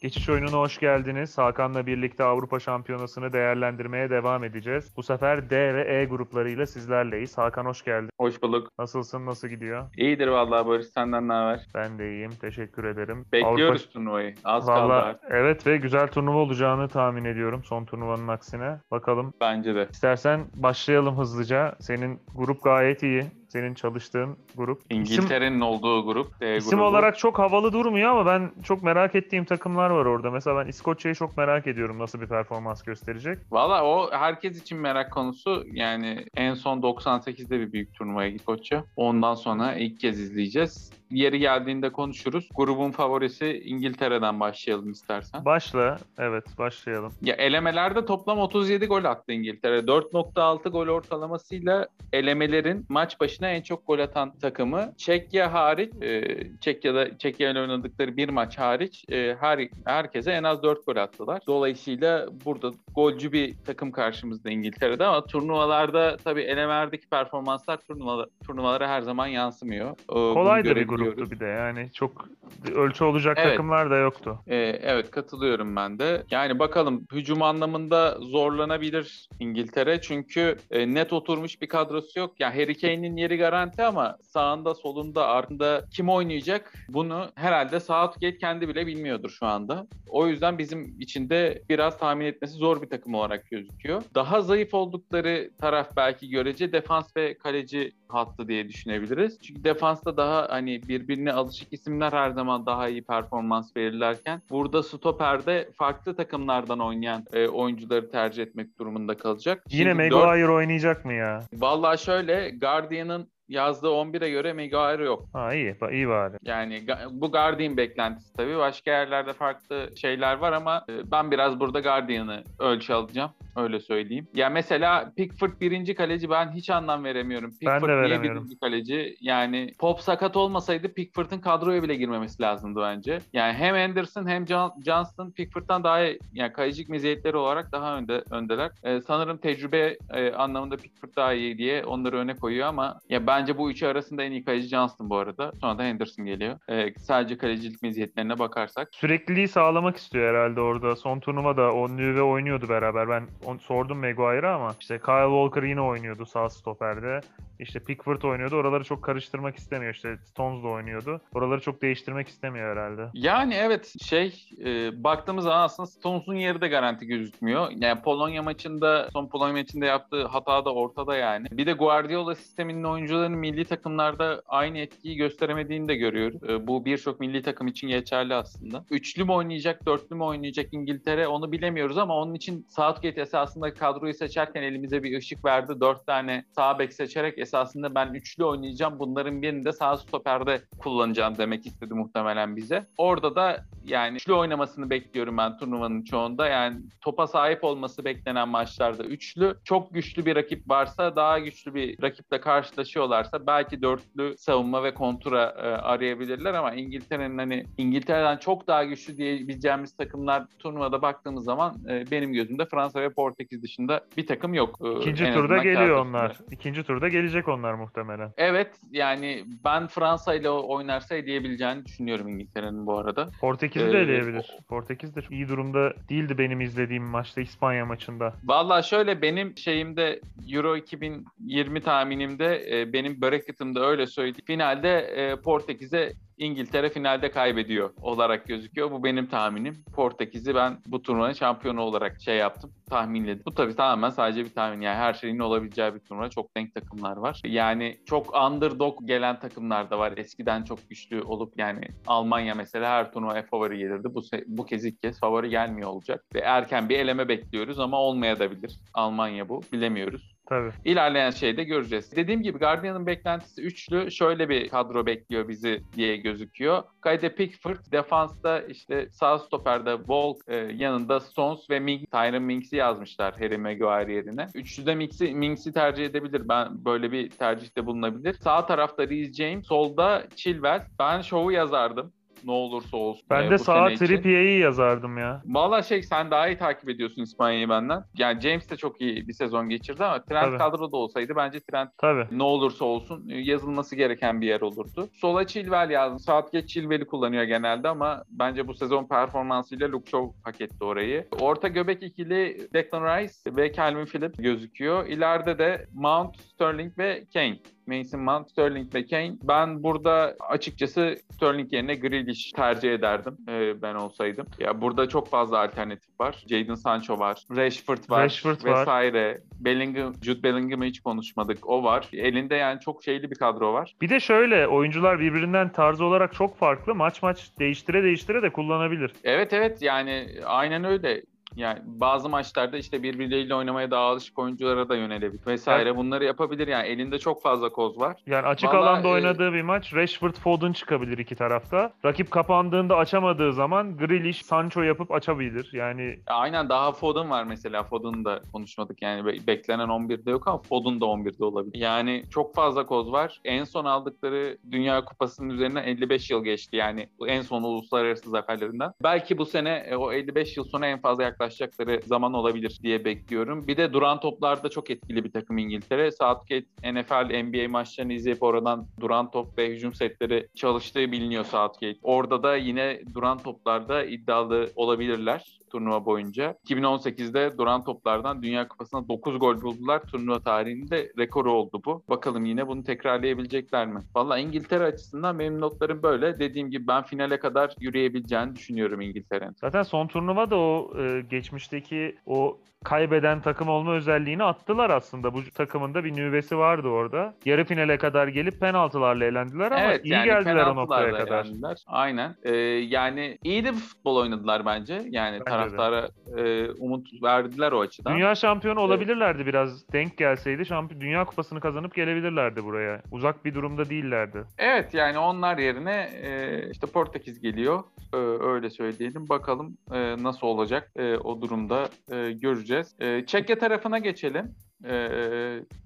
Geçiş oyununa hoş geldiniz. Hakan'la birlikte Avrupa Şampiyonası'nı değerlendirmeye devam edeceğiz. Bu sefer D ve E gruplarıyla sizlerleyiz. Hakan hoş geldin. Hoş bulduk. Nasılsın, nasıl gidiyor? İyidir vallahi Barış senden ne haber? Ben de iyiyim, teşekkür ederim. Bekliyoruz Avrupa... turnuvayı. Az kaldı Valla artık. evet ve güzel turnuva olacağını tahmin ediyorum son turnuvanın aksine. Bakalım. Bence de. İstersen başlayalım hızlıca. Senin grup gayet iyi. Senin çalıştığın grup. İsim, İngiltere'nin olduğu grup. D isim grubu. olarak çok havalı durmuyor ama ben çok merak ettiğim takımlar var orada. Mesela ben İskoçya'yı çok merak ediyorum nasıl bir performans gösterecek. Valla o herkes için merak konusu. Yani en son 98'de bir büyük turnuvaya gitti Koçya. Ondan sonra ilk kez izleyeceğiz. Yeri geldiğinde konuşuruz. Grubun favorisi İngiltere'den başlayalım istersen. Başla. Evet başlayalım. Ya elemelerde toplam 37 gol attı İngiltere. 4.6 gol ortalamasıyla elemelerin maç başına en çok gol atan takımı. Çekya hariç, e, Çekya'da Çekya ile oynadıkları bir maç hariç e, her herkese en az 4 gol attılar. Dolayısıyla burada golcü bir takım karşımızda İngiltere'de ama turnuvalarda tabii elemelerdeki performanslar turnuvalara, turnuvalara her zaman yansımıyor. E, bunu Kolay da bir görebiliyoruz. Gruptu bir de yani çok ölçü olacak Evet. takımlar da yoktu. Ee, evet katılıyorum ben de. Yani bakalım hücum anlamında zorlanabilir İngiltere çünkü e, net oturmuş bir kadrosu yok. Yani Harry Kane'in yeri garanti ama sağında, solunda, ardında kim oynayacak bunu herhalde Southgate kendi bile bilmiyordur şu anda. O yüzden bizim için de biraz tahmin etmesi zor bir takım olarak gözüküyor. Daha zayıf oldukları taraf belki görece defans ve kaleci hattı diye düşünebiliriz. Çünkü defansta daha hani birbirine alışık isimler her zaman daha iyi performans verirlerken burada stoperde farklı takımlardan oynayan e, oyuncuları tercih etmek durumunda kalacak. Yine Maguire oynayacak mı ya? Vallahi şöyle Guardian'ın yazdığı 11'e göre Maguire yok. Ha iyi, iyi bari. Yani bu Guardian beklentisi tabii. Başka yerlerde farklı şeyler var ama e, ben biraz burada Guardian'ı ölçü alacağım. Öyle söyleyeyim. Ya mesela Pickford birinci kaleci ben hiç anlam veremiyorum. Pickford niye veremiyorum. birinci kaleci? Yani Pop sakat olmasaydı Pickford'ın kadroya bile girmemesi lazımdı bence. Yani hem Anderson hem John- Johnston Pickford'dan daha iyi, yani kalecilik meziyetleri olarak daha önde öndeler. E, sanırım tecrübe e, anlamında Pickford daha iyi diye onları öne koyuyor ama ya bence bu üçü arasında en iyi kaleci Johnston bu arada. Sonra da Henderson geliyor. E, sadece kalecilik meziyetlerine bakarsak. Sürekliliği sağlamak istiyor herhalde orada. Son turnuvada Onlu ve oynuyordu beraber. Ben on, sordum Maguire'a ama işte Kyle Walker yine oynuyordu sağ stoperde. İşte Pickford oynuyordu. Oraları çok karıştırmak istemiyor. İşte Stones da oynuyordu. Oraları çok değiştirmek istemiyor herhalde. Yani evet şey e, baktığımız zaman aslında Stones'un yeri de garanti gözükmüyor. Yani Polonya maçında son Polonya maçında yaptığı hata da ortada yani. Bir de Guardiola sisteminin oyuncuların milli takımlarda aynı etkiyi gösteremediğini de görüyoruz. E, bu birçok milli takım için geçerli aslında. Üçlü mü oynayacak, dörtlü mü oynayacak İngiltere onu bilemiyoruz ama onun için Southgate esasında kadroyu seçerken elimize bir ışık verdi. Dört tane sağ bek seçerek esasında ben üçlü oynayacağım. Bunların birini de sağ stoperde kullanacağım demek istedi muhtemelen bize. Orada da yani üçlü oynamasını bekliyorum ben turnuvanın çoğunda. Yani topa sahip olması beklenen maçlarda üçlü. Çok güçlü bir rakip varsa daha güçlü bir rakiple karşılaşıyorlarsa belki dörtlü savunma ve kontra e, arayabilirler ama İngiltere'nin hani İngiltere'den çok daha güçlü diyebileceğimiz takımlar turnuvada baktığımız zaman e, benim gözümde Fransa ve Portekiz dışında bir takım yok. E, İkinci turda geliyor onlar. üstünde. İkinci turda gelecek onlar muhtemelen. Evet yani ben Fransa ile oynarsa eleyebileceğini düşünüyorum İngiltere'nin bu arada. Portekiz'i Ee, de eleyebilir. Portekiz de çok iyi durumda değildi benim izlediğim maçta İspanya maçında. Valla şöyle benim şeyimde Euro 2020 tahminimde e, benim bracket'ımda öyle söyledi. Finalde e, Portekiz'e İngiltere finalde kaybediyor olarak gözüküyor. Bu benim tahminim. Portekiz'i ben bu turnuvanın şampiyonu olarak şey yaptım, tahminledim. Bu tabii tamamen sadece bir tahmin. Yani her şeyin olabileceği bir turnuva. Çok denk takımlar var. Yani çok underdog gelen takımlar da var. Eskiden çok güçlü olup yani Almanya mesela her turnuvaya favori gelirdi. Bu, bu kez ilk kez favori gelmiyor olacak. Ve erken bir eleme bekliyoruz ama olmayabilir. Almanya bu. Bilemiyoruz. Tabii. İlerleyen şeyde göreceğiz. Dediğim gibi Guardian'ın beklentisi üçlü. Şöyle bir kadro bekliyor bizi diye gözüküyor. Kayde Pickford, defansta işte sağ stoperde Volk, e, yanında Stones ve Mink, Tyron Minks'i yazmışlar Harry Maguire yerine. Üçlüde Minks'i, Minks'i tercih edebilir. Ben böyle bir tercihte bulunabilir. Sağ tarafta Reece James, solda Chilwell. Ben şovu yazardım. Ne olursa olsun. Ben e, de sağa. Trippier'i yazardım ya. Valla şey sen daha iyi takip ediyorsun İspanya'yı benden. Yani James de çok iyi bir sezon geçirdi ama Trent Tabii. kadroda olsaydı bence Trent Tabii. ne olursa olsun e, yazılması gereken bir yer olurdu. Sola Chilwell yazdım. Southgate Chilwell'i kullanıyor genelde ama bence bu sezon performansıyla Luke Shaw hak etti orayı. Orta göbek ikili Declan Rice ve Calvin Phillips gözüküyor. İleride de Mount, Sterling ve Kane. Mason Mount, Sterling ve Kane. Ben burada açıkçası Sterling yerine Grealish tercih ederdim e, ben olsaydım. Ya burada çok fazla alternatif var. Jadon Sancho var, Rashford var Rashford var. vesaire. Bellingham, Jude Bellingham'ı hiç konuşmadık. O var. Elinde yani çok şeyli bir kadro var. Bir de şöyle oyuncular birbirinden tarzı olarak çok farklı. Maç maç değiştire değiştire de kullanabilir. Evet evet yani aynen öyle. Yani bazı maçlarda işte birbirleriyle oynamaya daha alışık oyunculara da yönelebilir vesaire. Bunları yapabilir yani elinde çok fazla koz var. Yani açık Vallahi, alanda e, oynadığı bir maç Rashford Foden çıkabilir iki tarafta. Rakip kapandığında açamadığı zaman Grealish Sancho yapıp açabilir. Yani Aynen daha Foden var mesela. Foden'ı da konuşmadık yani Be- beklenen 11'de yok ama Foden da 11'de olabilir. Yani çok fazla koz var. En son aldıkları Dünya Kupası'nın üzerinden 55 yıl geçti yani en son uluslararası zaferlerinden. Belki bu sene e, o 55 yıl sonra en fazla yaklaşacakları zaman olabilir diye bekliyorum. Bir de duran toplarda çok etkili bir takım İngiltere. Southgate NFL, NBA maçlarını izleyip oradan duran top ve hücum setleri çalıştığı biliniyor Southgate. Orada da yine duran toplarda iddialı olabilirler turnuva boyunca. 2018'de duran toplardan Dünya Kupası'na 9 gol buldular. Turnuva tarihinde rekoru oldu bu. Bakalım yine bunu tekrarlayabilecekler mi? Valla İngiltere açısından benim notlarım böyle. Dediğim gibi ben finale kadar yürüyebileceğini düşünüyorum İngiltere'nin. zaten son turnuva da o e, geçmişteki o kaybeden takım olma özelliğini attılar aslında. Bu takımın da bir nüvesi vardı orada. Yarı finale kadar gelip penaltılarla elendiler ama iyi geldiler o noktaya kadar. elendiler. Aynen. Ee, yani iyi de bir futbol oynadılar bence. Yani de. taraftara e, umut verdiler o açıdan. Dünya şampiyonu olabilirlerdi biraz. Denk gelseydi şampiyon Dünya kupasını kazanıp gelebilirlerdi buraya. Uzak bir durumda değillerdi. Evet yani onlar yerine e, işte Portekiz geliyor. E, öyle söyleyelim. Bakalım e, nasıl olacak e, o durumda e, göreceğiz. E, Çekya tarafına geçelim. E,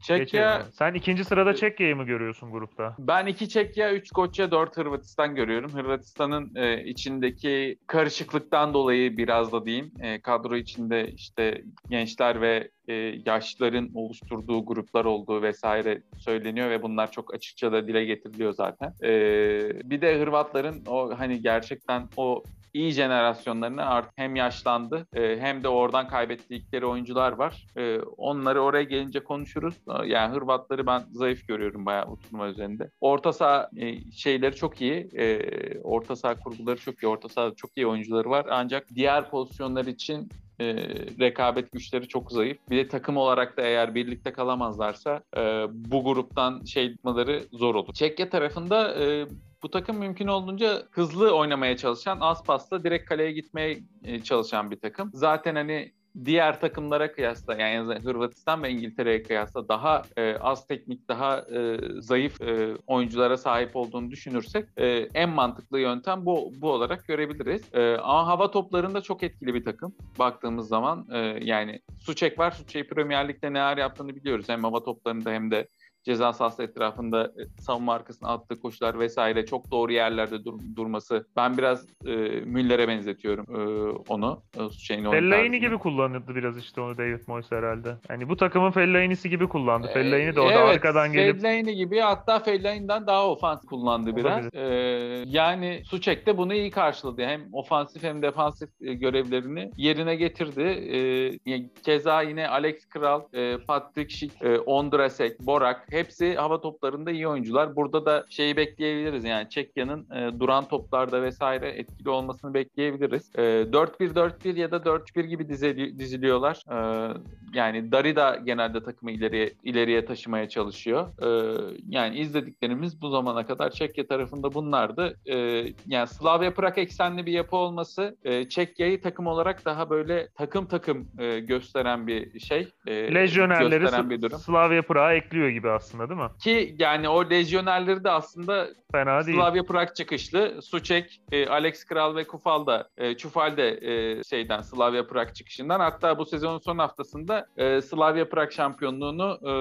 Çekya Geçelim. Sen ikinci sırada Çekya'yı mı görüyorsun grupta? ben iki Çekya, üç Koçya, dört Hırvatistan görüyorum. Hırvatistan'ın e, içindeki karışıklıktan dolayı biraz da diyeyim. E, kadro içinde işte gençler ve e, yaşlıların oluşturduğu gruplar olduğu vesaire söyleniyor ve bunlar çok açıkça da dile getiriliyor zaten. E, bir de Hırvatların o hani gerçekten o iyi jenerasyonlarına artık hem yaşlandı e, hem de oradan kaybettikleri oyuncular var. E, onları oraya gelince konuşuruz. E, Yani Hırvatları ben zayıf görüyorum bayağı bu turnuva üzerinde. Orta saha şeyleri çok iyi. Orta saha kurguları çok iyi. Orta sahada çok iyi oyuncuları var. Ancak diğer pozisyonlar için e, rekabet güçleri çok zayıf. Bir de takım olarak da eğer birlikte kalamazlarsa e, bu gruptan şey yapmaları zor olur. Çekya tarafında e, bu takım mümkün olduğunca hızlı oynamaya çalışan, az pasla direkt kaleye gitmeye e, çalışan bir takım. Zaten hani diğer takımlara kıyasla yani Hırvatistan ve İngiltere'ye kıyasla daha e, az teknik, daha e, zayıf e, oyunculara sahip olduğunu düşünürsek e, en mantıklı yöntem bu bu olarak görebiliriz. E, ama hava toplarında çok etkili bir takım baktığımız zaman e, yani Suçek var. Suçek'i Premier Lig'de neler yaptığını biliyoruz. Hem hava toplarında hem de ceza sahası etrafında e, savunma arkasına attığı koşular vesaire çok doğru yerlerde dur- durması. Ben biraz e, Müller'e benzetiyorum e, onu. E, şeyin oyun Fellaini gibi kullanırdı biraz işte onu David Moyes herhalde. Yani bu takımın Fellaini'si gibi kullandı. Fellaini de orada evet, arkadan gelip Fellaini gibi hatta Fellaini'den daha ofans kullandı biraz. Ee, yani Suçek de bunu iyi karşıladı. Hem ofansif hem defansif e, görevlerini yerine getirdi. Ee, keza yine Alex Kral, e, Patrick Schick, e, Ondrasek, Borak hepsi hava toplarında iyi oyuncular. Burada da şeyi bekleyebiliriz yani Çekya'nın e, duran toplarda vesaire etkili olmasını bekleyebiliriz. E, 4-1-4-1 ya da 4-1 gibi dizili- diziliyorlar. E, yani Dari da genelde takımı ileriye ileriye taşımaya çalışıyor. Ee, yani izlediklerimiz bu zamana kadar Çekya tarafında bunlardı. Ee, yani Slavia Prag eksenli bir yapı olması e, Çekya'yı takım olarak daha böyle takım takım e, gösteren bir şey. E, lejyonerleri gösteren bir durum. Slavia Prag'a ekliyor gibi aslında değil mi? Ki yani o lejyonerleri de aslında Fena değil. Slavia Prag çıkışlı. Suçek, e, Alex Kral ve Kufal da, e, Çufal de e, şeyden Slavia Prag çıkışından. Hatta bu sezonun son haftasında e, Slavia Prag şampiyonluğunu e,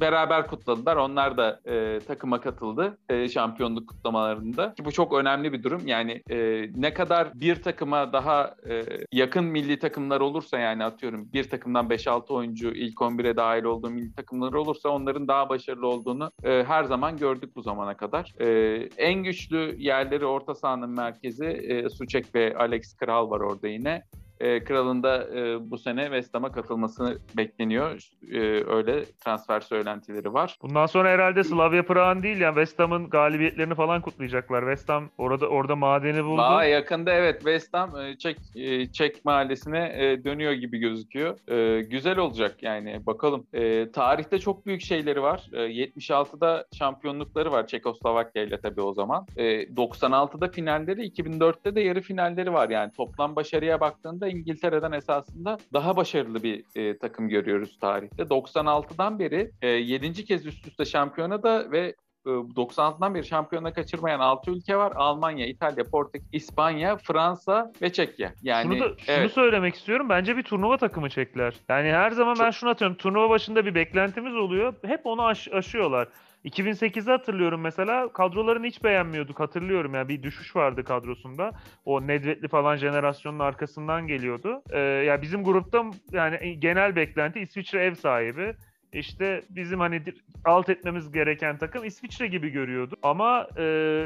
beraber kutladılar. Onlar da e, takıma katıldı e, şampiyonluk kutlamalarında. Ki bu çok önemli bir durum. Yani e, ne kadar bir takıma daha e, yakın milli takımlar olursa yani atıyorum bir takımdan 5-6 oyuncu ilk 11'e dahil olduğu milli takımlar olursa onların daha başarılı olduğunu e, her zaman gördük bu zamana kadar. E, en güçlü yerleri orta sahanın merkezi e, Suçek ve Alex Kral var orada yine. E, Kral'ın da e, bu sene West Ham'a katılması bekleniyor. E, öyle transfer söylentileri var. Bundan sonra herhalde Slavia Prag'ın değil yani West Ham'ın galibiyetlerini falan kutlayacaklar. West Ham orada orada madeni buldu. Daha yakında evet West Ham e, Çek e, Çek mahallesine e, dönüyor gibi gözüküyor. E, güzel olacak yani bakalım. E, tarihte çok büyük şeyleri var. E, 76'da şampiyonlukları var Çekoslovakya ile tabii o zaman. E, 96'da finalleri, 2004'te de yarı finalleri var yani. Toplam başarıya baktığında İngiltere'den esasında daha başarılı bir e, takım görüyoruz tarihte. 96'dan beri e, 7. kez üst üste şampiyonada ve 96'dan beri şampiyona kaçırmayan 6 ülke var. Almanya, İtalya, Portekiz, İspanya, Fransa ve Çekya. Yani şunu, da, şunu evet. söylemek istiyorum. Bence bir turnuva takımı çekler. Yani her zaman ben Çok- şunu atıyorum. Turnuva başında bir beklentimiz oluyor. Hep onu aş- aşıyorlar. 2008'i hatırlıyorum mesela. Kadrolarını hiç beğenmiyorduk. Hatırlıyorum yani bir düşüş vardı kadrosunda. O Nedvetli falan jenerasyonun arkasından geliyordu. Ee, ya bizim grupta yani genel beklenti İsviçre ev sahibi. İşte bizim hani alt etmemiz gereken takım İsviçre gibi görüyordu. Ama e,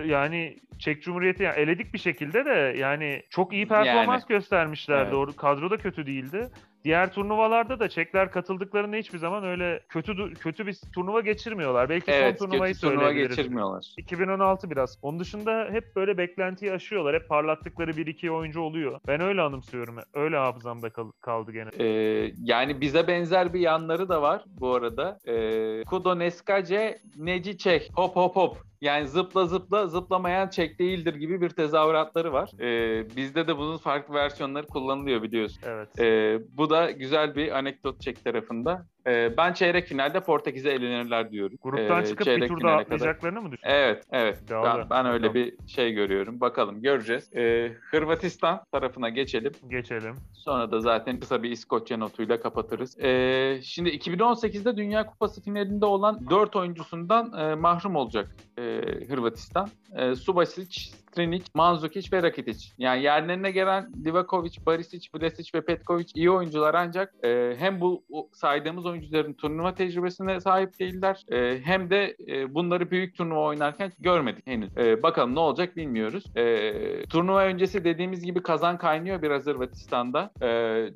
yani Çek Cumhuriyeti yani eledik bir şekilde de yani çok iyi performans Yani. göstermişlerdi. Evet. Kadro da kötü değildi. Diğer turnuvalarda da Çekler katıldıklarında hiçbir zaman öyle kötü kötü bir turnuva geçirmiyorlar. Belki Evet, son turnuvayı kötü turnuva geçirmiyorlar. 2016 biraz. Onun dışında hep böyle beklentiyi aşıyorlar. Hep parlattıkları 1-2 oyuncu oluyor. Ben öyle anımsıyorum. Öyle hafızamda kal- kaldı gene. Ee, yani bize benzer bir yanları da var bu arada. Ee, Kudo Neskace Neci Çek. Hop hop hop. Yani zıpla zıpla zıplamayan çek değildir gibi bir tezahüratları var. Ee, bizde de bunun farklı versiyonları kullanılıyor biliyorsun. Evet. Ee, bu da güzel bir anekdot çek tarafında. Ee, ben çeyrek finalde Portekiz'e elenirler diyorum. Gruptan Ee, çıkıp bir tur daha atlayacaklarını mı düşünüyorsun? Evet, evet. Ben, ben öyle Bakalım. bir şey görüyorum. Bakalım, göreceğiz. Ee, Hırvatistan tarafına geçelim. Geçelim. Sonra da zaten kısa bir İskoçya notuyla kapatırız. Ee, şimdi 2018'de Dünya Kupası finalinde olan 4 oyuncusundan e, mahrum olacak e, Hırvatistan. E, Subasic, Strinic, Mandzukic ve Rakitic. Yani yerlerine gelen Livakovic, Barisic, Vlasic ve Petkovic iyi oyuncular ancak e, hem bu saydığımız oyuncuların turnuva tecrübesine sahip değiller e, hem de e, bunları büyük turnuva oynarken görmedik henüz. E, bakalım ne olacak bilmiyoruz. E, turnuva öncesi dediğimiz gibi kazan kaynıyor biraz Hırvatistan'da. E,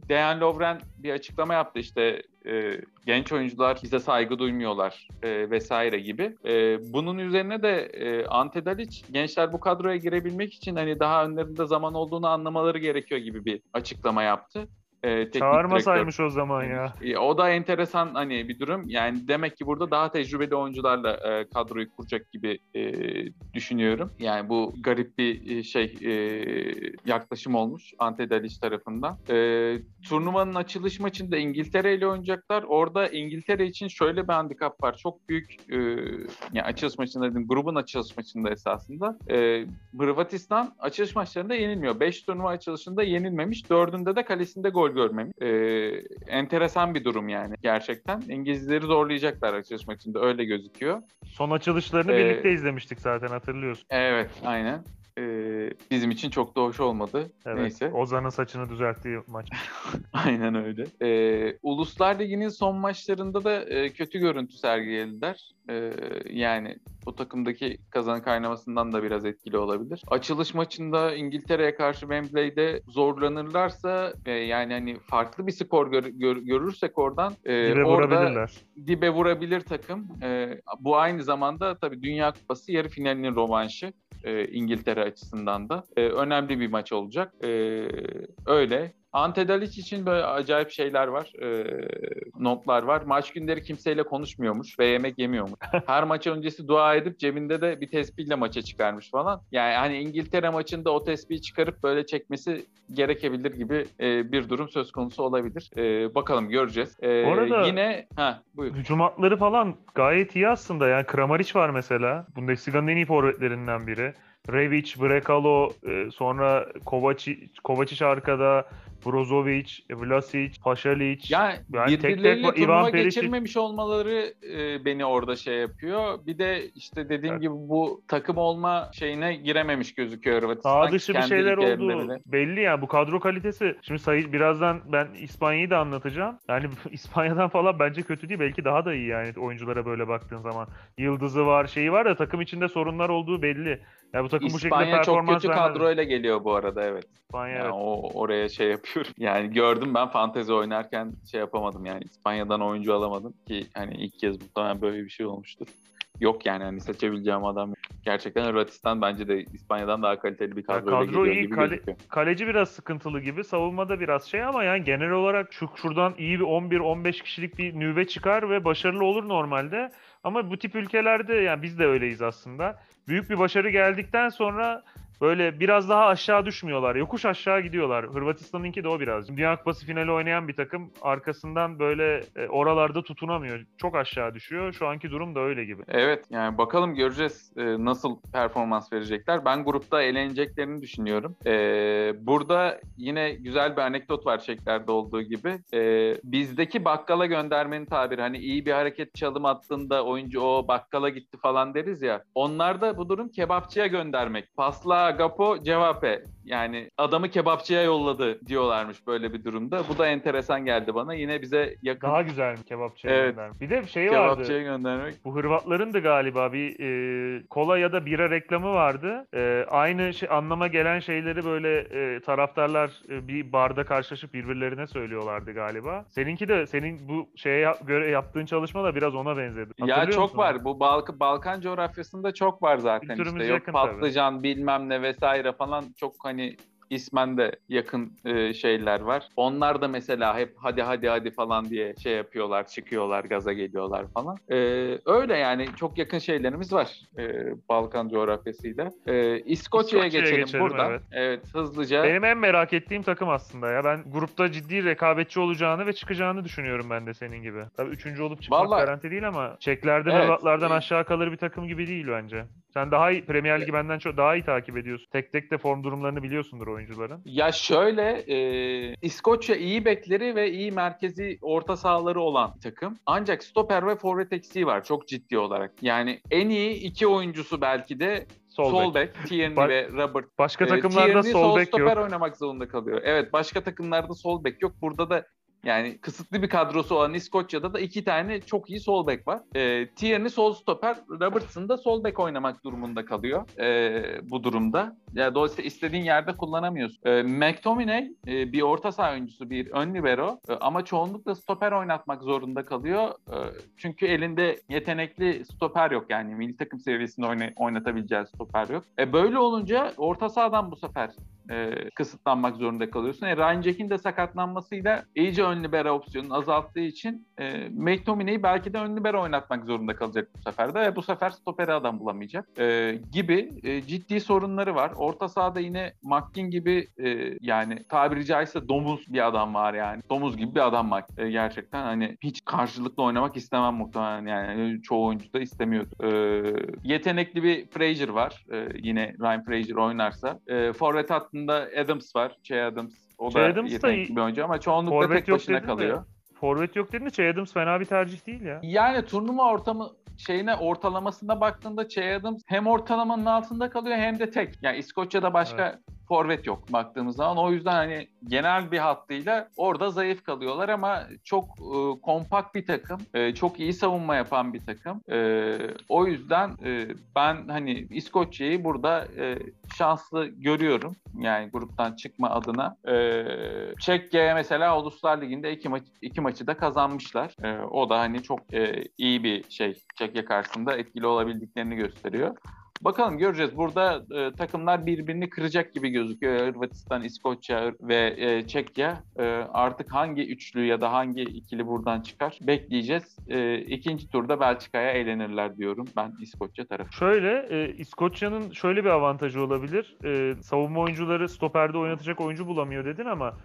Dejan Lovren bir açıklama yaptı işte e, genç oyuncular bize saygı duymuyorlar e, vesaire gibi. E, bunun üzerine de e, Ante Dalic gençler bu kadroya girebilmek için hani daha önlerinde zaman olduğunu anlamaları gerekiyor gibi bir açıklama yaptı. E, teknik direktör. Çağırmasaymış o zaman ya. E, O da enteresan hani bir durum. Yani demek ki burada daha tecrübeli oyuncularla e, kadroyu kuracak gibi e, düşünüyorum. Yani bu garip bir e, şey e, yaklaşım olmuş Ante Dalic tarafından. E, turnuvanın açılış maçında İngiltere ile oynayacaklar. Orada İngiltere için şöyle bir handikap var. Çok büyük e, yani açılış maçında dedim, grubun açılış maçında esasında. E, Hırvatistan açılış maçlarında yenilmiyor. 5 turnuva açılışında yenilmemiş. Dördünde de kalesinde gol görmemiş. E, enteresan bir durum yani gerçekten. İngilizleri zorlayacaklar açılış maçında öyle gözüküyor. Son açılışlarını Ee, birlikte izlemiştik zaten hatırlıyorsun. Evet aynen. E, bizim için çok da hoş olmadı. Evet. Neyse. Ozan'ın saçını düzelttiği maç. Aynen öyle. Ee, Uluslar Ligi'nin son maçlarında da e, kötü görüntü sergilediler. Ee, yani bu takımdaki kazanı kaynamasından da biraz etkili olabilir. Açılış maçında İngiltere'ye karşı Wembley'de zorlanırlarsa ve yani hani farklı bir skor gör- gör- görürsek oradan e, Dibe orada vurabilirler. dibe vurabilir takım. Ee, bu aynı zamanda tabii Dünya Kupası yarı finalinin rövanşı e, İngiltere açısından da e, önemli bir maç olacak. E, öyle. Ante Dalic için böyle acayip şeyler var, e, notlar var. Maç günleri kimseyle konuşmuyormuş ve yemek yemiyormuş. Her maç öncesi dua edip cebinde de bir tespihle maça çıkarmış falan. Yani hani İngiltere maçında o tespihi çıkarıp böyle çekmesi gerekebilir gibi e, bir durum söz konusu olabilir. E, bakalım göreceğiz. E, Bu arada- yine ha buyur. Hücum hatları falan gayet iyi aslında. Yani Kramaric var mesela. Bundesliga'nın en iyi forvetlerinden biri. Revic, Brekalo, e, sonra Kovacic, Kovacic arkada. Brozovic, Vlasic, Pašalic. Yani, Yani tek tek birbirleriyle Ivan turnuva Perisic- geçirmemiş olmaları e, beni orada şey yapıyor. Bir de işte dediğim Evet. gibi bu takım olma şeyine girememiş gözüküyor Hırvatistan. Sağ dışı bir şeyler oldu. Belli yani bu kadro kalitesi. Şimdi sayı birazdan ben İspanya'yı da anlatacağım. Yani İspanya'dan falan bence kötü değil. Belki daha da iyi yani oyunculara böyle baktığın zaman. Yıldızı var, şeyi var da takım içinde sorunlar olduğu belli. Yani bu takım bu şekilde İspanya çok performans kötü vermez. kadroyla geliyor bu arada evet. İspanya Yani evet. o oraya şey yapıyorum. Yani gördüm ben fantezi oynarken şey yapamadım yani İspanya'dan oyuncu alamadım ki hani ilk kez muhtemelen böyle bir şey olmuştur. Yok yani hani seçebileceğim adam. Gerçekten Hırvatistan bence de İspanya'dan daha kaliteli bir kadro geliyor iyi, gibi kale- gözüküyor. Kaleci biraz sıkıntılı gibi. Savunmada biraz şey ama yani genel olarak şu şuradan iyi bir 11-15 kişilik bir nüve çıkar ve başarılı olur normalde. Ama bu tip ülkelerde yani biz de öyleyiz aslında. Büyük bir başarı geldikten sonra böyle biraz daha aşağı düşmüyorlar. Yokuş aşağı gidiyorlar. Hırvatistan'ınki de o birazcık. Dünya Kupası finali oynayan bir takım arkasından böyle e, oralarda tutunamıyor. Çok aşağı düşüyor. Şu anki durum da öyle gibi. Evet yani bakalım göreceğiz e, nasıl performans verecekler. Ben grupta eğleneceklerini düşünüyorum. E, burada yine güzel bir anekdot var Çekler'de olduğu gibi. Bizdeki bakkala göndermenin tabiri hani iyi bir hareket çalım attığında oyuncu o bakkala gitti falan deriz ya. Onlarda bu durum kebapçıya göndermek. Pasla agapo cevape. Yani adamı kebapçıya yolladı diyorlarmış böyle bir durumda. Bu da enteresan geldi bana. Yine bize yakın Daha güzel mi kebapçıya Evet. göndermek? Bir de şey vardı. kebapçıya göndermek. Bu Hırvatların da galiba bir e, kola ya da bira reklamı vardı. E, aynı şey anlama gelen şeyleri böyle e, taraftarlar e, bir barda karşılaşıp birbirlerine söylüyorlardı galiba. Seninki de senin bu şeye göre yaptığın çalışma da biraz ona benzedi. Ya Hatırlıyor çok musun? var. Bu Balk Balkan coğrafyasında çok var zaten Kültürümüz işte. Yok yakın tabii. patlıcan bilmem ne vesaire falan çok hani ismen de yakın e, şeyler var. Onlar da mesela hep hadi hadi hadi falan diye şey yapıyorlar, çıkıyorlar, gaza geliyorlar falan. E, öyle yani çok yakın şeylerimiz var e, Balkan coğrafyasıyla. E, İskoçya'ya geçelim, geçelim, buradan. evet. Evet, hızlıca. Benim en merak ettiğim takım aslında ya. Ben grupta ciddi rekabetçi olacağını ve çıkacağını düşünüyorum ben de senin gibi. Tabii üçüncü olup çıkmak Vallahi- garanti değil ama Çekler'den Evet. Hırvatlardan aşağı kalır bir takım gibi değil bence. Sen daha iyi Premier Ligi benden çok daha iyi takip ediyorsun. Tek tek de form durumlarını biliyorsundur oyuncuların. Ya şöyle, e, İskoçya iyi bekleri ve iyi merkezi orta sahaları olan bir takım. Ancak stoper ve forvet eksiği var çok ciddi olarak. Yani en iyi iki oyuncusu belki de Sol, sol, bek. Tierney Ba- ve Robert. Başka E, takımlarda Tierney sol bek stoper yok. oynamak zorunda kalıyor. Evet, başka takımlarda sol bek yok. Burada da yani kısıtlı bir kadrosu olan İskoçya'da da iki tane çok iyi sol bek var. E, Tierney sol stoper, Robertson da sol bek oynamak durumunda kalıyor e, bu durumda. Yani dolayısıyla istediğin yerde kullanamıyorsun. E, McTominay e, bir orta saha oyuncusu, bir ön libero e, ama çoğunlukla stoper oynatmak zorunda kalıyor. E, çünkü elinde yetenekli stoper yok yani milli takım seviyesinde oyna- oynatabileceği stoper yok. E, böyle olunca orta sahadan bu sefer e, kısıtlanmak zorunda kalıyorsun. E, Ryan Jack'in de sakatlanmasıyla iyice ön libero opsiyonunu azalttığı için e, McTominay'i belki de ön libero oynatmak zorunda kalacak bu sefer de ve bu sefer stoperi adam bulamayacak e, gibi e, ciddi sorunları var. Orta sahada yine McKin gibi e, yani tabiri caizse domuz bir adam var yani. Domuz gibi bir adam var e, gerçekten. Hani hiç karşılıklı oynamak istemem muhtemelen yani. Çoğu oyuncu da istemiyordu. E, yetenekli bir Frazier var. E, yine Ryan Frazier oynarsa. E, forvet hattında Adams var. Che Adams. O Che da Adams da yetenekli iyi. bir oyuncu ama çoğunlukla Forvet tek yok başına dedin de. kalıyor. Forvet yok dedin de Che Adams fena bir tercih değil ya. Yani turnuva ortamı şeyine ortalamasına baktığında Che Adams hem ortalamanın altında kalıyor hem de tek. Yani İskoçya'da başka forvet yok baktığımız zaman. O yüzden hani genel bir hattıyla orada zayıf kalıyorlar ama çok e, kompakt bir takım. E, çok iyi savunma yapan bir takım. E, o yüzden e, ben hani İskoçya'yı burada e, şanslı görüyorum. Yani gruptan çıkma adına. E, Çekya'ya mesela Uluslar Ligi'nde iki, maç, iki maçı da kazanmışlar. E, o da hani çok e, iyi bir şey. Çekya karşısında etkili olabildiklerini gösteriyor. Bakalım göreceğiz. Burada e, takımlar birbirini kıracak gibi gözüküyor. Hırvatistan, İskoçya ve e, Çekya. E, artık hangi üçlü ya da hangi ikili buradan çıkar bekleyeceğiz. E, ikinci turda Belçika'ya eğlenirler diyorum ben İskoçya tarafı. Şöyle e, İskoçya'nın şöyle bir avantajı olabilir. E, savunma oyuncuları stoperde oynatacak oyuncu bulamıyor dedin ama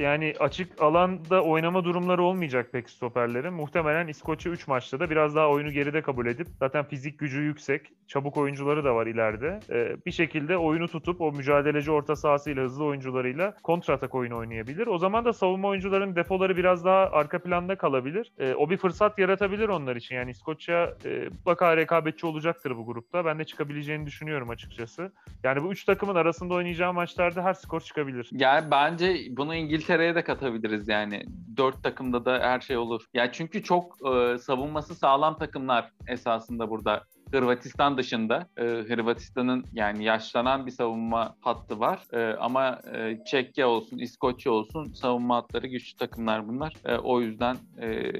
yani açık alanda oynama durumları olmayacak pek stoperlerin. Muhtemelen İskoçya 3 maçta da biraz daha oyunu geride kabul edip zaten fizik gücü yüksek, çabuk oyuncuları da var ileride. E, bir şekilde oyunu tutup o mücadeleci orta sahasıyla, hızlı oyuncularıyla kontratak oyunu oynayabilir. O zaman da savunma oyuncuların defoları biraz daha arka planda kalabilir. E, o bir fırsat yaratabilir onlar için. Yani İskoçya e, mutlaka rekabetçi olacaktır bu grupta. Ben de çıkabileceğini düşünüyorum açıkçası. Yani bu üç takımın arasında oynayacağı maçlarda her skor çıkabilir. Yani bence bunu İngiltere'ye de katabiliriz yani. Dört takımda da her şey olur. Ya çünkü çok e, savunması sağlam takımlar esasında burada Hırvatistan dışında e, Hırvatistan'ın yani yaşlanan bir savunma hattı var. E, ama e, Çekya olsun, İskoçya olsun savunma hatları güçlü takımlar bunlar. E, o yüzden e,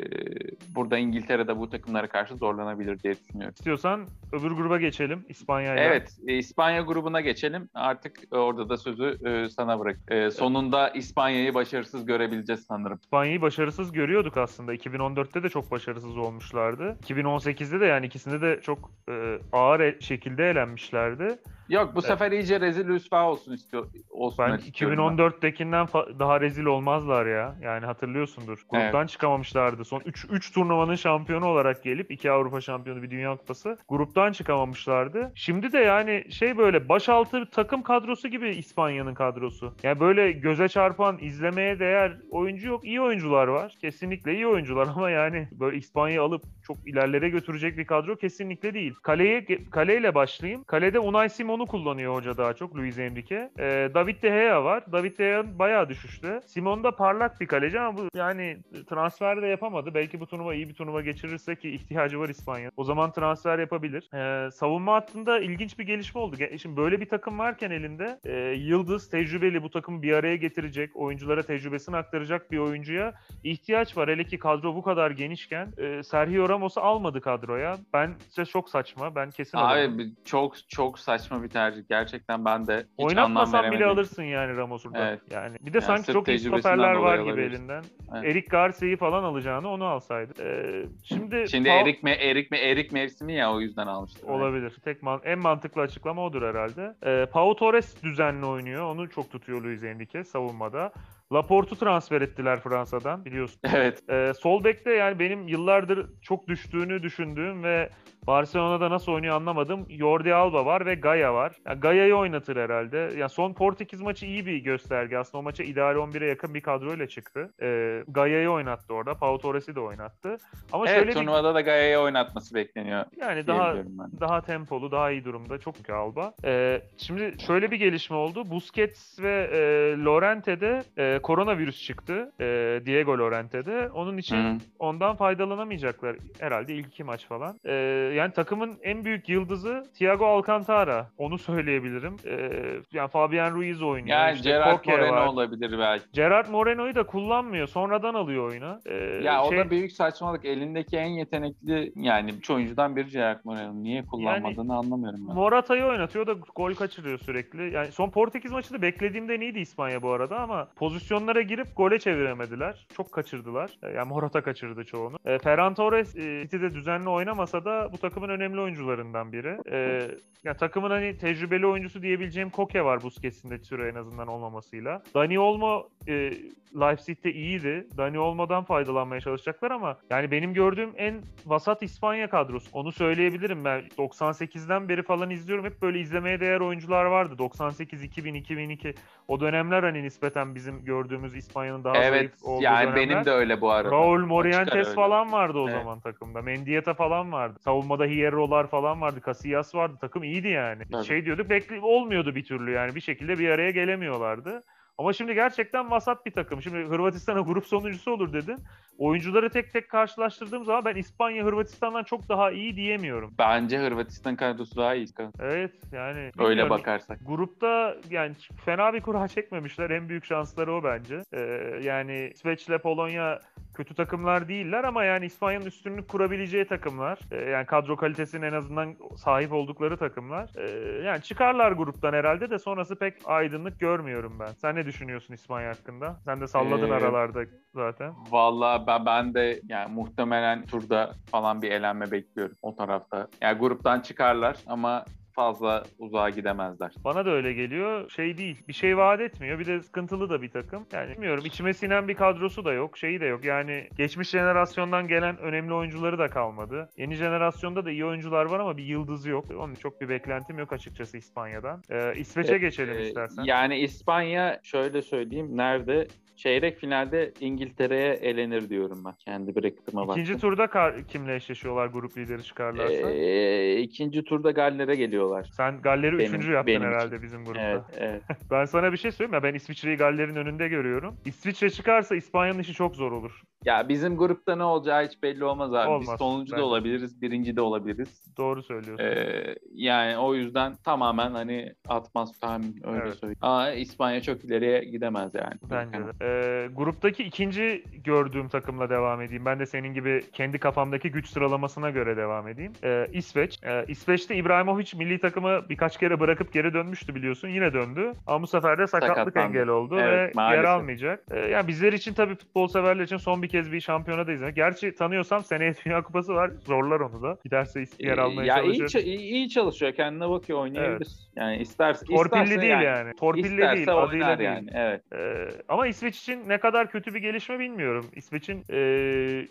burada İngiltere'de bu takımlara karşı zorlanabilir diye düşünüyorum. İstiyorsan öbür gruba geçelim İspanya'ya. Evet, e, İspanya grubuna geçelim. Artık orada da sözü e, sana bırak. E, sonunda İspanya'yı başarısız görebileceğiz sanırım. İspanya'yı başarısız görüyorduk aslında. 2014'te de çok başarısız olmuşlardı. 2018'de de yani ikisinde de çok e, ağır e- şekilde elenmişlerdi. Yok bu evet. sefer iyice rezil rüsva olsun istiyor. Olsun ben 2014'tekinden fa- daha rezil olmazlar ya. Yani hatırlıyorsundur. Gruptan evet. çıkamamışlardı. Son 3 3 turnuvanın şampiyonu olarak gelip 2 Avrupa şampiyonu bir Dünya Kupası. Gruptan çıkamamışlardı. Şimdi de yani şey böyle başaltı takım kadrosu gibi İspanya'nın kadrosu. Yani böyle göze çarpan, izlemeye değer oyuncu yok. İyi oyuncular var. Kesinlikle iyi oyuncular ama yani böyle İspanya'yı alıp çok ilerlere götürecek bir kadro kesinlikle değil. Kaleye kaleyle başlayayım. Kalede Unai Simon'u kullanıyor hoca daha çok Luis Enrique. Ee, David De Gea var. David De Gea bayağı düşüştü. Simon da parlak bir kaleci ama bu yani transfer de yapamadı. Belki bu turnuva iyi bir turnuva geçirirse ki ihtiyacı var İspanya. O zaman transfer yapabilir. Ee, savunma hattında ilginç bir gelişme oldu. Şimdi böyle bir takım varken elinde e, yıldız, tecrübeli bu takımı bir araya getirecek, oyunculara tecrübesini aktaracak bir oyuncuya ihtiyaç var. Hele ki kadro bu kadar genişken e, Sergio Ramos'u almadı kadroya. Ben size çok saçma. Ben kesin Abi alırım. çok çok saçma bir tercih. Gerçekten ben de hiç Oynatmasan bile alırsın yani Ramos'u Evet. Yani bir de yani sanki çok iyi stoperler var gibi elinden. Evet. Erik Garcia'yı falan alacağını onu alsaydı. Ee, şimdi Şimdi Paul... Erik mi Erik mi Erik mevsimi ya o yüzden almıştır. Olabilir. Yani. Tek man en mantıklı açıklama odur herhalde. Ee, Pau Torres düzenli oynuyor. Onu çok tutuyor Luis Enrique savunmada. Laporte'u transfer ettiler Fransa'dan biliyorsun. Evet. Ee, sol bekte yani benim yıllardır çok düştüğünü düşündüğüm ve Barcelona'da nasıl oynuyor anlamadım. Jordi Alba var ve Gaia var. Yani Gaia'yı oynatır herhalde. Yani son Portekiz maçı iyi bir gösterge. Aslında o maça ideal 11'e yakın bir kadroyla çıktı. Ee, Gaia'yı oynattı orada. Pau Torres'i de oynattı. Ama evet, şöyle turnuvada bir... da Gaia'yı oynatması bekleniyor. Yani daha daha tempolu, daha iyi durumda. Çok iyi Alba. Ee, şimdi şöyle bir gelişme oldu. Busquets ve e, Lorente'de e, koronavirüs çıktı. E, Diego Lorente'de. Onun için Hı. ondan faydalanamayacaklar herhalde ilk iki maç falan. E, yani takımın en büyük yıldızı Thiago Alcantara. Onu söyleyebilirim. Ee, yani Fabian Ruiz oynuyor. Yani işte Gerard Koke Moreno var. olabilir belki. Gerard Moreno'yu da kullanmıyor. Sonradan alıyor oyuna. Ee, ya şey... o da büyük saçmalık. Elindeki en yetenekli yani üç oyuncudan biri Gerard Moreno. Niye kullanmadığını yani, anlamıyorum ben. Morata'yı oynatıyor da gol kaçırıyor sürekli. Yani son Portekiz maçı da beklediğimden iyiydi İspanya bu arada ama pozisyonlara girip gole çeviremediler. Çok kaçırdılar. Yani Morata kaçırdı çoğunu. E, Ferran Torres e, City'de düzenli oynamasa da bu takımın önemli oyuncularından biri. Ee, ya takımın hani tecrübeli oyuncusu diyebileceğim Koke var Busquets'in de süre en azından olmamasıyla. Dani Olmo e, Leipzig'te iyiydi. Dani Olmo'dan faydalanmaya çalışacaklar ama yani benim gördüğüm en vasat İspanya kadrosu. Onu söyleyebilirim ben. 98'den beri falan izliyorum. Hep böyle izlemeye değer oyuncular vardı. 98, 2000, 2002. O dönemler hani nispeten bizim gördüğümüz İspanya'nın daha evet, zayıf olduğu yani dönemler. benim de öyle bu arada. Raul Morientes falan vardı o evet. zaman takımda. Mendieta falan vardı. Savunmada Hierro'lar falan vardı. Casillas vardı. Takım iyiydi yani. Evet. Şey diyorduk bekli olmuyordu bir türlü yani. Bir şekilde bir araya gelemiyorlardı. Ama şimdi gerçekten vasat bir takım. Şimdi Hırvatistan'a grup sonuncusu olur dedin. Oyuncuları tek tek karşılaştırdığım zaman ben İspanya Hırvatistan'dan çok daha iyi diyemiyorum. Bence Hırvatistan kadrosu daha iyi. Evet yani. Öyle bakarsak. Grupta yani fena bir kura çekmemişler. En büyük şansları o bence. Ee, yani İsveç'le Polonya kötü takımlar değiller ama yani İspanya'nın üstünlük kurabileceği takımlar. Ee, yani kadro kalitesinin en azından sahip oldukları takımlar. Ee, yani çıkarlar gruptan herhalde de sonrası pek aydınlık görmüyorum ben. Sen ne düşünüyorsun İspanya hakkında? Sen de salladın ee, aralarda zaten. Valla ben, ben de yani muhtemelen turda falan bir elenme bekliyorum o tarafta. Yani gruptan çıkarlar ama fazla uzağa gidemezler. Bana da öyle geliyor. Şey değil. Bir şey vaat etmiyor. Bir de sıkıntılı da bir takım. Yani bilmiyorum. içime sinen bir kadrosu da yok. Şeyi de yok. Yani geçmiş jenerasyondan gelen önemli oyuncuları da kalmadı. Yeni jenerasyonda da iyi oyuncular var ama bir yıldız yok. Onun çok bir beklentim yok açıkçası İspanya'dan. Ee, İsveç'e geçelim Ee, istersen. Yani İspanya şöyle söyleyeyim nerede? Çeyrek finalde İngiltere'ye elenir diyorum ben. Kendi bracket'ıma baktım. İkinci turda kar- kimle eşleşiyorlar grup lideri çıkarlarsa? Ee, ikinci turda Galler'e geliyorlar. Sen Galler'i benim- üçüncü yaptın benim için. herhalde bizim grupta. Evet, evet. Ben sana bir şey söyleyeyim mi? Ben İsviçre'yi Galler'in önünde görüyorum. İsviçre çıkarsa İspanya'nın işi çok zor olur. Ya bizim grupta ne olacağı hiç belli olmaz abi. Olmaz, Biz sonuncu bence. da olabiliriz, birinci de olabiliriz. Doğru söylüyorsun. Ee, yani o yüzden tamamen hani atmaz tahmin öyle Evet. söyleyeyim. Ama İspanya çok ileriye gidemez yani. Bence de. Ee, gruptaki ikinci gördüğüm takımla devam edeyim. Ben de senin gibi kendi kafamdaki güç sıralamasına göre devam edeyim. Ee, İsveç. Ee, İsveç'te İbrahimovic milli takımı birkaç kere bırakıp geri dönmüştü biliyorsun. Yine döndü. Ama bu sefer de sakatlık Sakatlandı. engel oldu Evet, ve yer maalesef. almayacak. Ee, yani bizler için tabii futbol severler için son bir kez bir şampiyona da izlemek. Gerçi tanıyorsam seneye Dünya Kupası var. Zorlar onu da. Giderse yer almaya ya iyi, çalışır. iyi, iyi çalışıyor. Kendine bakıyor oynayabilir. Yani isterse Torpilli isterse değil yani. yani. Torpilli İsterse değil. Adıyla değil. yani. Evet. Ee, ama İsveç için ne kadar kötü bir gelişme bilmiyorum. İsveç'in e,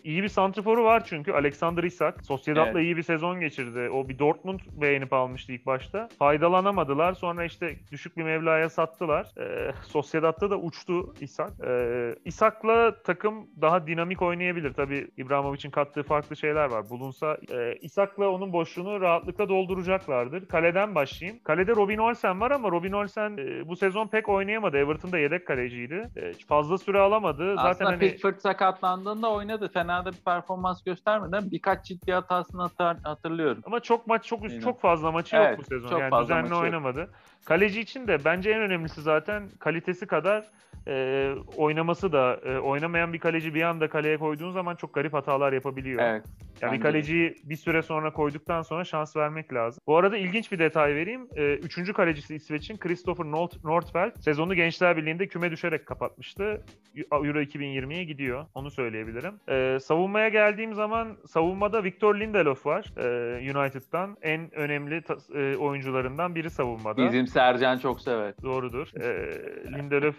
iyi bir santriforu var çünkü. Alexander Isak. Sociedad'la Evet. iyi bir sezon geçirdi. O bir Dortmund beğenip almıştı ilk başta. Faydalanamadılar. Sonra işte düşük bir mevlaya sattılar. Ee, Sociedad'da da uçtu Isak. Ee, Isak'la takım daha dinamik oynayabilir. Tabii İbrahimovic'in kattığı farklı şeyler var. Bulunsa e, Isak'la onun boşluğunu rahatlıkla dolduracaklardır. Kaleden başlayayım. Kalede Robin Olsen var ama Robin Olsen e, bu sezon pek oynayamadı. Everton'da yedek kaleciydi. E, fazla süre alamadı. Zaten Aslında hani Pickford sakatlandığında oynadı. Fena da bir performans göstermeden birkaç ciddi hatasını hatır- hatırlıyorum. ama çok maç çok çok fazla maçı Evet, yok bu sezon. çok Yani düzenli maçı yok. Kaleci için de bence en önemlisi zaten kalitesi kadar e, oynaması da e, oynamayan bir kaleci bir anda kaleye koyduğun zaman çok garip hatalar yapabiliyor. Evet. Yani bir kaleciyi bir süre sonra koyduktan sonra şans vermek lazım. Bu arada ilginç bir detay vereyim. Ee, üçüncü kalecisi İsveç'in Christopher Nort- Nordfeldt sezonu Gençler Birliği'nde küme düşerek kapatmıştı. Euro 2020'ye gidiyor. Onu söyleyebilirim. Ee, savunmaya geldiğim zaman savunmada Victor Lindelof var. Ee, United'dan en önemli ta- e, oyuncularından biri savunmada. Bizim Sercan çok sever. Doğrudur. Ee, Lindelöf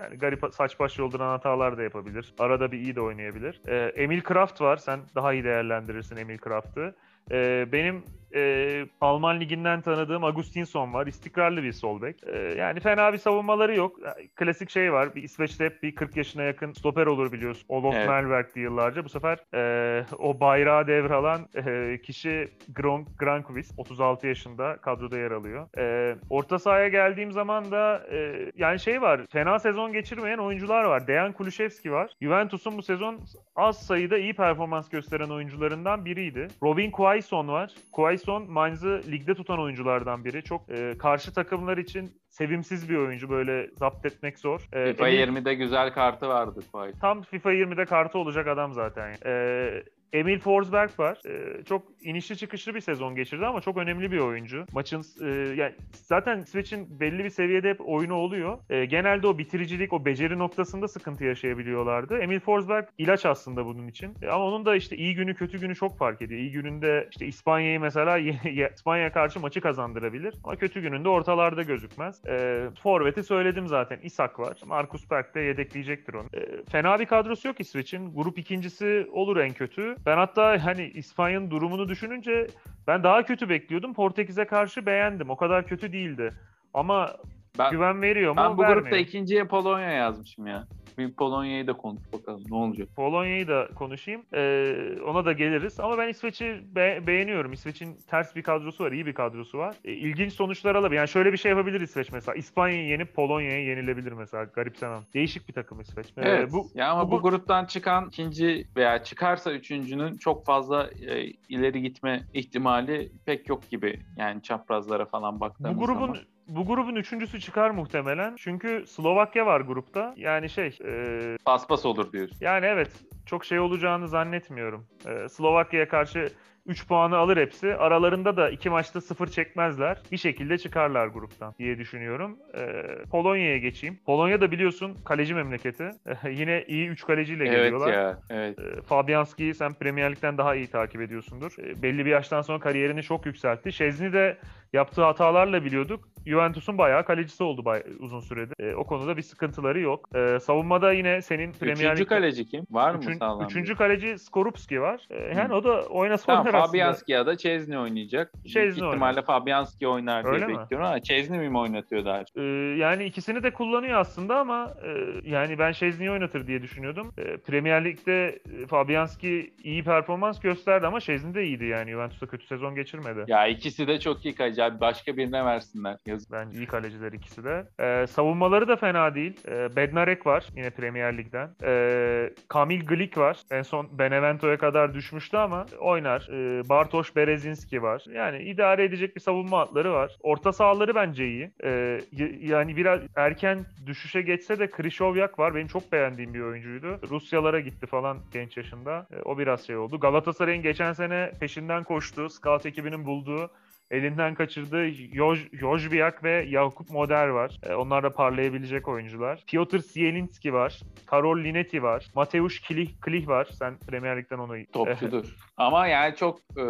yani garip saç baş yolduran hatalar da yapabilir. Arada bir iyi de oynayabilir. Ee, Emil Kraft var. Sen daha iyi değerlendirirsin Emil Kraft'ı. Ee, benim e, Alman liginden tanıdığım Augustinsson var. İstikrarlı bir sol bek. Ee, yani fena bir savunmaları yok. Klasik şey var. Bir İsveç'te hep bir 40 yaşına yakın stoper olur biliyorsun. Olof Evet. Melberg'di yıllarca. Bu sefer e, o bayrağı devralan e, kişi Gronk, Grankvist. 36 yaşında kadroda yer alıyor. E, orta sahaya geldiğim zaman da e, yani şey var. Fena sezon geçirmeyen oyuncular var. Dejan Kulüşevski var. Juventus'un bu sezon az sayıda iyi performans gösteren oyuncularından biriydi. Robin Quaison var. Quaison Mainz'ı ligde tutan oyunculardan biri. Çok e, karşı takımlar için sevimsiz bir oyuncu. Böyle zapt etmek zor. E, FIFA Emil- 20'de güzel kartı vardı. Faik. Tam FIFA 20'de kartı olacak adam zaten. Ee, Emil Forsberg var. Ee, çok inişli çıkışlı bir sezon geçirdi ama çok önemli bir oyuncu. Maçın e, yani zaten İsveç'in belli bir seviyede hep oyunu oluyor. Ee, genelde o bitiricilik, o beceri noktasında sıkıntı yaşayabiliyorlardı. Emil Forsberg ilaç aslında bunun için. E, ama onun da işte iyi günü kötü günü çok fark ediyor. İyi gününde işte İspanya'yı mesela İspanya'ya karşı maçı kazandırabilir. Ama kötü gününde ortalarda gözükmez. Ee, Forvet'i söyledim zaten. Isak var. Marcus Berg de yedekleyecektir onu. Ee, fena bir kadrosu yok İsveç'in. Grup ikincisi olur en kötü. Ben hatta hani İspanya'nın durumunu düşününce ben daha kötü bekliyordum. Portekiz'e karşı beğendim. O kadar kötü değildi. Ama Ben, güven veriyor mu? ben bu Vermiyor. grupta ikinciye Polonya yazmışım ya. Bir Polonya'yı da konuş bakalım ne olacak. Polonya'yı da konuşayım. Ee, ona da geliriz. Ama ben İsveç'i be- beğeniyorum. İsveç'in ters bir kadrosu var, iyi bir kadrosu var. Ee, ilginç sonuçlar alabilir. Yani şöyle bir şey yapabilir İsveç mesela. İspanya'yı yenip Polonya'ya yenilebilir mesela. Garipsemem. Değişik bir takım İsveç. Ee, Evet. bu ya ama bu- bu, gruptan çıkan ikinci veya çıkarsa üçüncünün çok fazla e, ileri gitme ihtimali pek yok gibi. Yani çaprazlara falan baktığımız bu grubun zaman. Bu grubun üçüncüsü çıkar muhtemelen. Çünkü Slovakya var grupta. Yani şey e, Paspas olur diyorsun. yani evet çok şey olacağını zannetmiyorum. E, Slovakya'ya karşı 3 puanı alır hepsi. Aralarında da iki maçta sıfır çekmezler. Bir şekilde çıkarlar gruptan diye düşünüyorum. Ee, Polonya'ya geçeyim. Polonya da biliyorsun kaleci memleketi. Yine iyi 3 kaleciyle Evet geliyorlar. ya. Evet. Ee, Fabianski'yi sen Premier Lig'den daha iyi takip ediyorsundur. Ee, belli bir yaştan sonra kariyerini çok yükseltti. Şezni de yaptığı hatalarla biliyorduk. Juventus'un bayağı kalecisi oldu bay- uzun süredir. Ee, o konuda bir sıkıntıları yok. Ee, savunmada yine senin Premier Üçüncü kaleci kim? Var mı Üçün- sağlam? Üçüncü kaleci Skorupski var. Ee, yani Hı. o da oynasa Tamam oynar. Fabianski ya da Chesney oynayacak. Chesney Büyük ihtimalle Fabianski oynar diye Öyle mi? bekliyorum ama Chesney mi oynatıyor daha çok? Ee, yani ikisini de kullanıyor aslında ama e, yani ben Şezni'yi oynatır diye düşünüyordum. E, Premier Lig'de e, Fabianski iyi performans gösterdi ama Şezni de iyiydi yani. Juventus'ta kötü sezon geçirmedi. Ya ikisi de çok iyi kaleci abi. Başka birine versinler. Yazık. Bence iyi kaleciler ikisi de. E, savunmaları da fena değil. E, Bednarek var yine Premier Lig'den. E, Kamil Glik var. En son Benevento'ya kadar düşmüştü ama oynar. E, Bartosz Berezinski var. Yani idare edecek bir savunma hatları var. Orta sahaları bence iyi. E, yani biraz erken düşüşe geçse de Krişovyak var. Benim çok beğendiğim bir oyuncuydu. Rusyalara gitti falan genç yaşında. E, o biraz şey oldu. Galatasaray'ın geçen sene peşinden koştuğu, scout ekibinin bulduğu elinden kaçırdığı Joj, Jojbiak ve Yakup Moder var. E, onlar da parlayabilecek oyuncular. Piotr Zielinski var. Karol Linetti var. Mateusz Klih, Klih var. Sen Premier Lig'den onu... Topçudur. Ama yani çok e,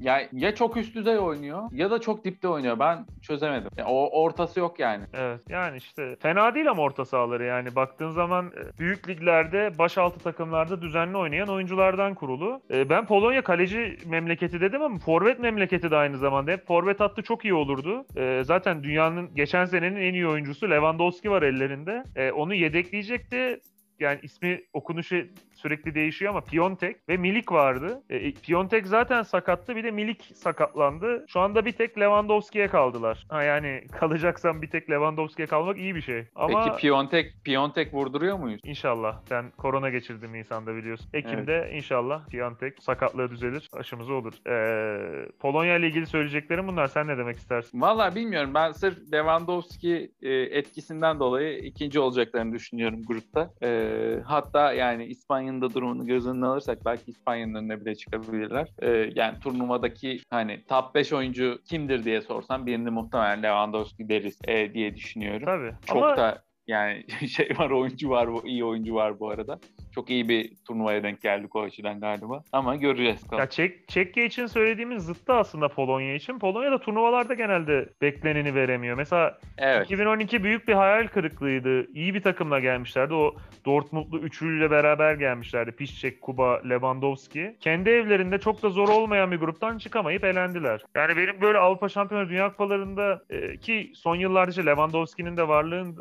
ya, ya çok üst düzey oynuyor ya da çok dipte oynuyor. Ben çözemedim. Ya, o ortası yok yani. Evet yani işte fena değil ama orta sahaları yani baktığın zaman e, büyük liglerde başaltı takımlarda düzenli oynayan oyunculardan kurulu. E, Ben Polonya kaleci memleketi dedim ama forvet memleketi de aynı zamanda. Hep forvet hattı çok iyi olurdu. E, Zaten dünyanın geçen senenin en iyi oyuncusu Lewandowski var ellerinde. E, Onu yedekleyecekti. Yani ismi okunuşu sürekli değişiyor ama Piontek ve Milik vardı. E, Piontek zaten sakattı bir de Milik sakatlandı. Şu anda bir tek Lewandowski'ye kaldılar. Ha yani kalacaksan bir tek Lewandowski'ye kalmak iyi bir şey. Ama Peki Piontek Piontek vurduruyor muyuz? İnşallah. Sen korona geçirdin Nisan'da biliyorsun. Ekim'de inşallah Piontek sakatlığı düzelir. Aşımız olur. Ee, Polonya ile ilgili söyleyeceklerim bunlar. Sen ne demek istersin? Valla bilmiyorum. Ben sırf Lewandowski e, etkisinden dolayı ikinci olacaklarını düşünüyorum grupta. E, hatta yani İspanya'nın da durumunu göz önüne alırsak belki İspanya'nın önüne bile çıkabilirler. E, yani turnuvadaki hani top 5 oyuncu kimdir diye sorsam birini muhtemelen Lewandowski deriz e, diye düşünüyorum. Tabii. Çok Ama da yani şey var oyuncu var bu iyi oyuncu var bu arada. Çok iyi bir turnuvaya denk geldik o açıdan galiba. Ama göreceğiz. ya Çek, Çekya için söylediğimiz zıttı aslında Polonya için. Polonya da turnuvalarda genelde bekleneni veremiyor. Mesela Evet. 2012 büyük bir hayal kırıklığıydı. İyi bir takımla gelmişlerdi. O Dortmundlu üçlüyle beraber gelmişlerdi. Piszczek, Kuba, Lewandowski. Kendi evlerinde çok da zor olmayan bir gruptan çıkamayıp elendiler. Yani benim böyle Avrupa Şampiyonu Dünya Kupalarında e, ki son yıllarda işte Lewandowski'nin de varlığın,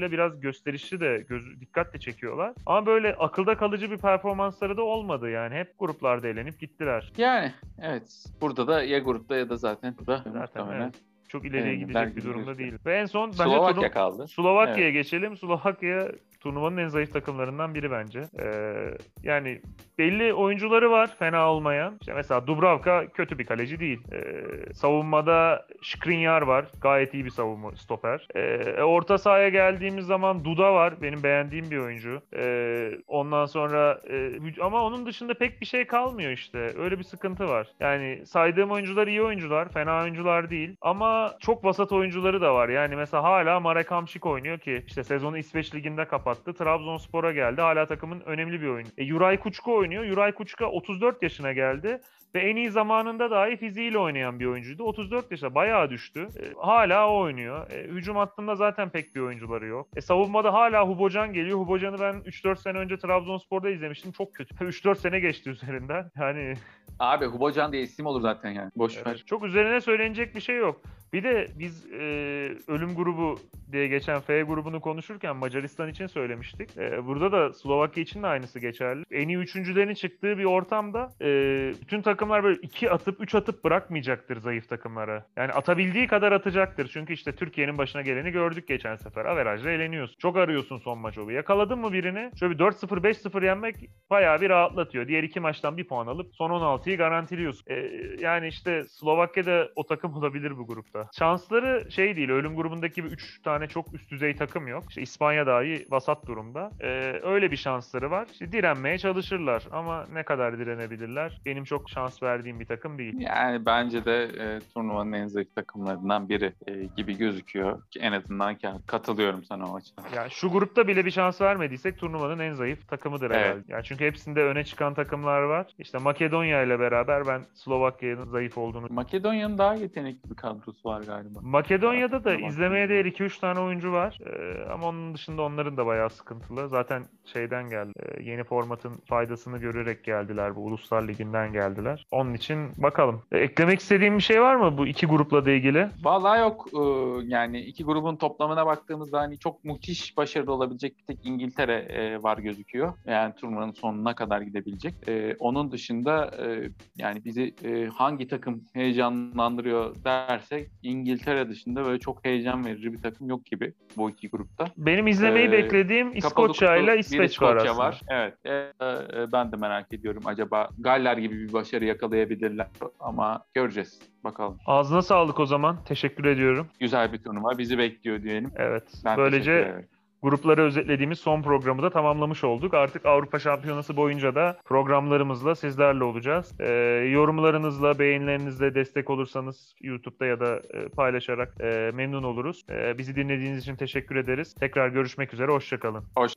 varlığıyla biraz gösterişli de göz, dikkat de çekiyorlar. Ama böyle akılda kalıcı bir performansları da olmadı yani. Hep gruplarda elenip gittiler. Yani evet. Burada da ya grupta ya da zaten burada Zaten muhtemelen. evet. Çok ileriye Evet, gidecek bir durumda değil. Ve en son bence Slovakya turnu- kaldı. Slovakya'ya geçelim. Slovakya turnuvanın en zayıf takımlarından biri bence. Ee, yani belli oyuncuları var fena olmayan. İşte mesela Dubravka kötü bir kaleci değil. Ee, savunmada Skriniar var. Gayet iyi bir savunma stoper. Ee, orta sahaya geldiğimiz zaman Duda var. Benim beğendiğim bir oyuncu. Ee, ondan sonra e, ama onun dışında pek bir şey kalmıyor işte. Öyle bir sıkıntı var. Yani saydığım oyuncular iyi oyuncular. Fena oyuncular değil. Ama çok vasat oyuncuları da var. Yani mesela hala Marek Hamšík oynuyor ki işte sezonu İsveç Ligi'nde kapattı. Trabzonspor'a geldi. Hala takımın önemli bir oyuncu. E, Yuray Kuçka oynuyor. Yuray Kuçka 34 yaşına geldi. Ve en iyi zamanında dahi fiziğiyle oynayan bir oyuncuydu. 34 yaşında bayağı düştü. E, hala o oynuyor. E, hücum hattında zaten pek bir oyuncuları yok. E, savunmada hala Hubocan geliyor. Hubocan'ı ben 3-4 sene önce Trabzonspor'da izlemiştim. Çok kötü. 3-4 sene geçti üzerinden. Yani Abi Hubocan diye isim olur zaten yani. Boş ver. Evet, Çok üzerine söylenecek bir şey yok. Bir de biz e, ölüm grubu diye geçen F grubunu konuşurken Macaristan için söylemiştik. E, burada da Slovakya için de aynısı geçerli. En iyi üçüncülerin çıktığı bir ortamda e, bütün takım takımlar böyle iki atıp üç atıp bırakmayacaktır zayıf takımlara. Yani atabildiği kadar atacaktır. Çünkü işte Türkiye'nin başına geleni gördük geçen sefer. Averajla eğleniyorsun. Çok arıyorsun son maç oluyor. Yakaladın mı birini? Şöyle bir 4-0 5-0 yenmek bayağı bir rahatlatıyor. Diğer iki maçtan bir puan alıp son 16'yı garantiliyorsun. Ee, yani işte Slovakya'da o takım olabilir bu grupta. Şansları şey değil. Ölüm grubundaki gibi 3 tane çok üst düzey takım yok. İşte İspanya dahi vasat durumda. Ee, öyle bir şansları var. İşte direnmeye çalışırlar ama ne kadar direnebilirler? Benim çok şans verdiğim bir takım değil. Yani bence de e, turnuvanın en zayıf takımlarından biri e, gibi gözüküyor. Ki en azından katılıyorum sana o açıdan. Yani şu grupta bile bir şans vermediysek turnuvanın en zayıf takımıdır Evet. herhalde. Yani çünkü hepsinde öne çıkan takımlar var. İşte Makedonya ile beraber ben Slovakya'nın zayıf olduğunu Makedonya'nın daha yetenekli bir kadrosu var galiba. Makedonya'da da izlemeye değer 2-3 tane oyuncu var. Ee, ama onun dışında onların da bayağı sıkıntılı. Zaten şeyden geldi. Ee, yeni formatın faydasını görerek geldiler. Bu Uluslar Ligi'nden geldiler. Onun için bakalım. Ee, eklemek istediğim bir şey var mı bu iki grupla da ilgili? Vallahi yok. Ee, Yani iki grubun toplamına baktığımızda hani çok müthiş başarılı olabilecek bir tek İngiltere e, var gözüküyor. Yani turnuvanın sonuna kadar gidebilecek. Ee, Onun dışında e, yani bizi e, hangi takım heyecanlandırıyor dersek İngiltere dışında böyle çok heyecan verici bir takım yok gibi bu iki grupta. Benim izlemeyi Ee, beklediğim İskoçya ile İsveç var. Evet. Ee, e, ben de merak ediyorum. Acaba Galler gibi bir başarı yakalayabilirler ama göreceğiz. Bakalım. Ağzına sağlık o zaman. Teşekkür ediyorum. Güzel bir turnuva bizi bekliyor diyelim. Evet. Ben Böylece grupları özetlediğimiz son programı da tamamlamış olduk. Artık Avrupa Şampiyonası boyunca da programlarımızla sizlerle olacağız. Ee, yorumlarınızla, beğenilerinizle destek olursanız YouTube'da ya da e, paylaşarak e, memnun oluruz. E, bizi dinlediğiniz için teşekkür ederiz. Tekrar görüşmek üzere, hoşçakalın. Hoş.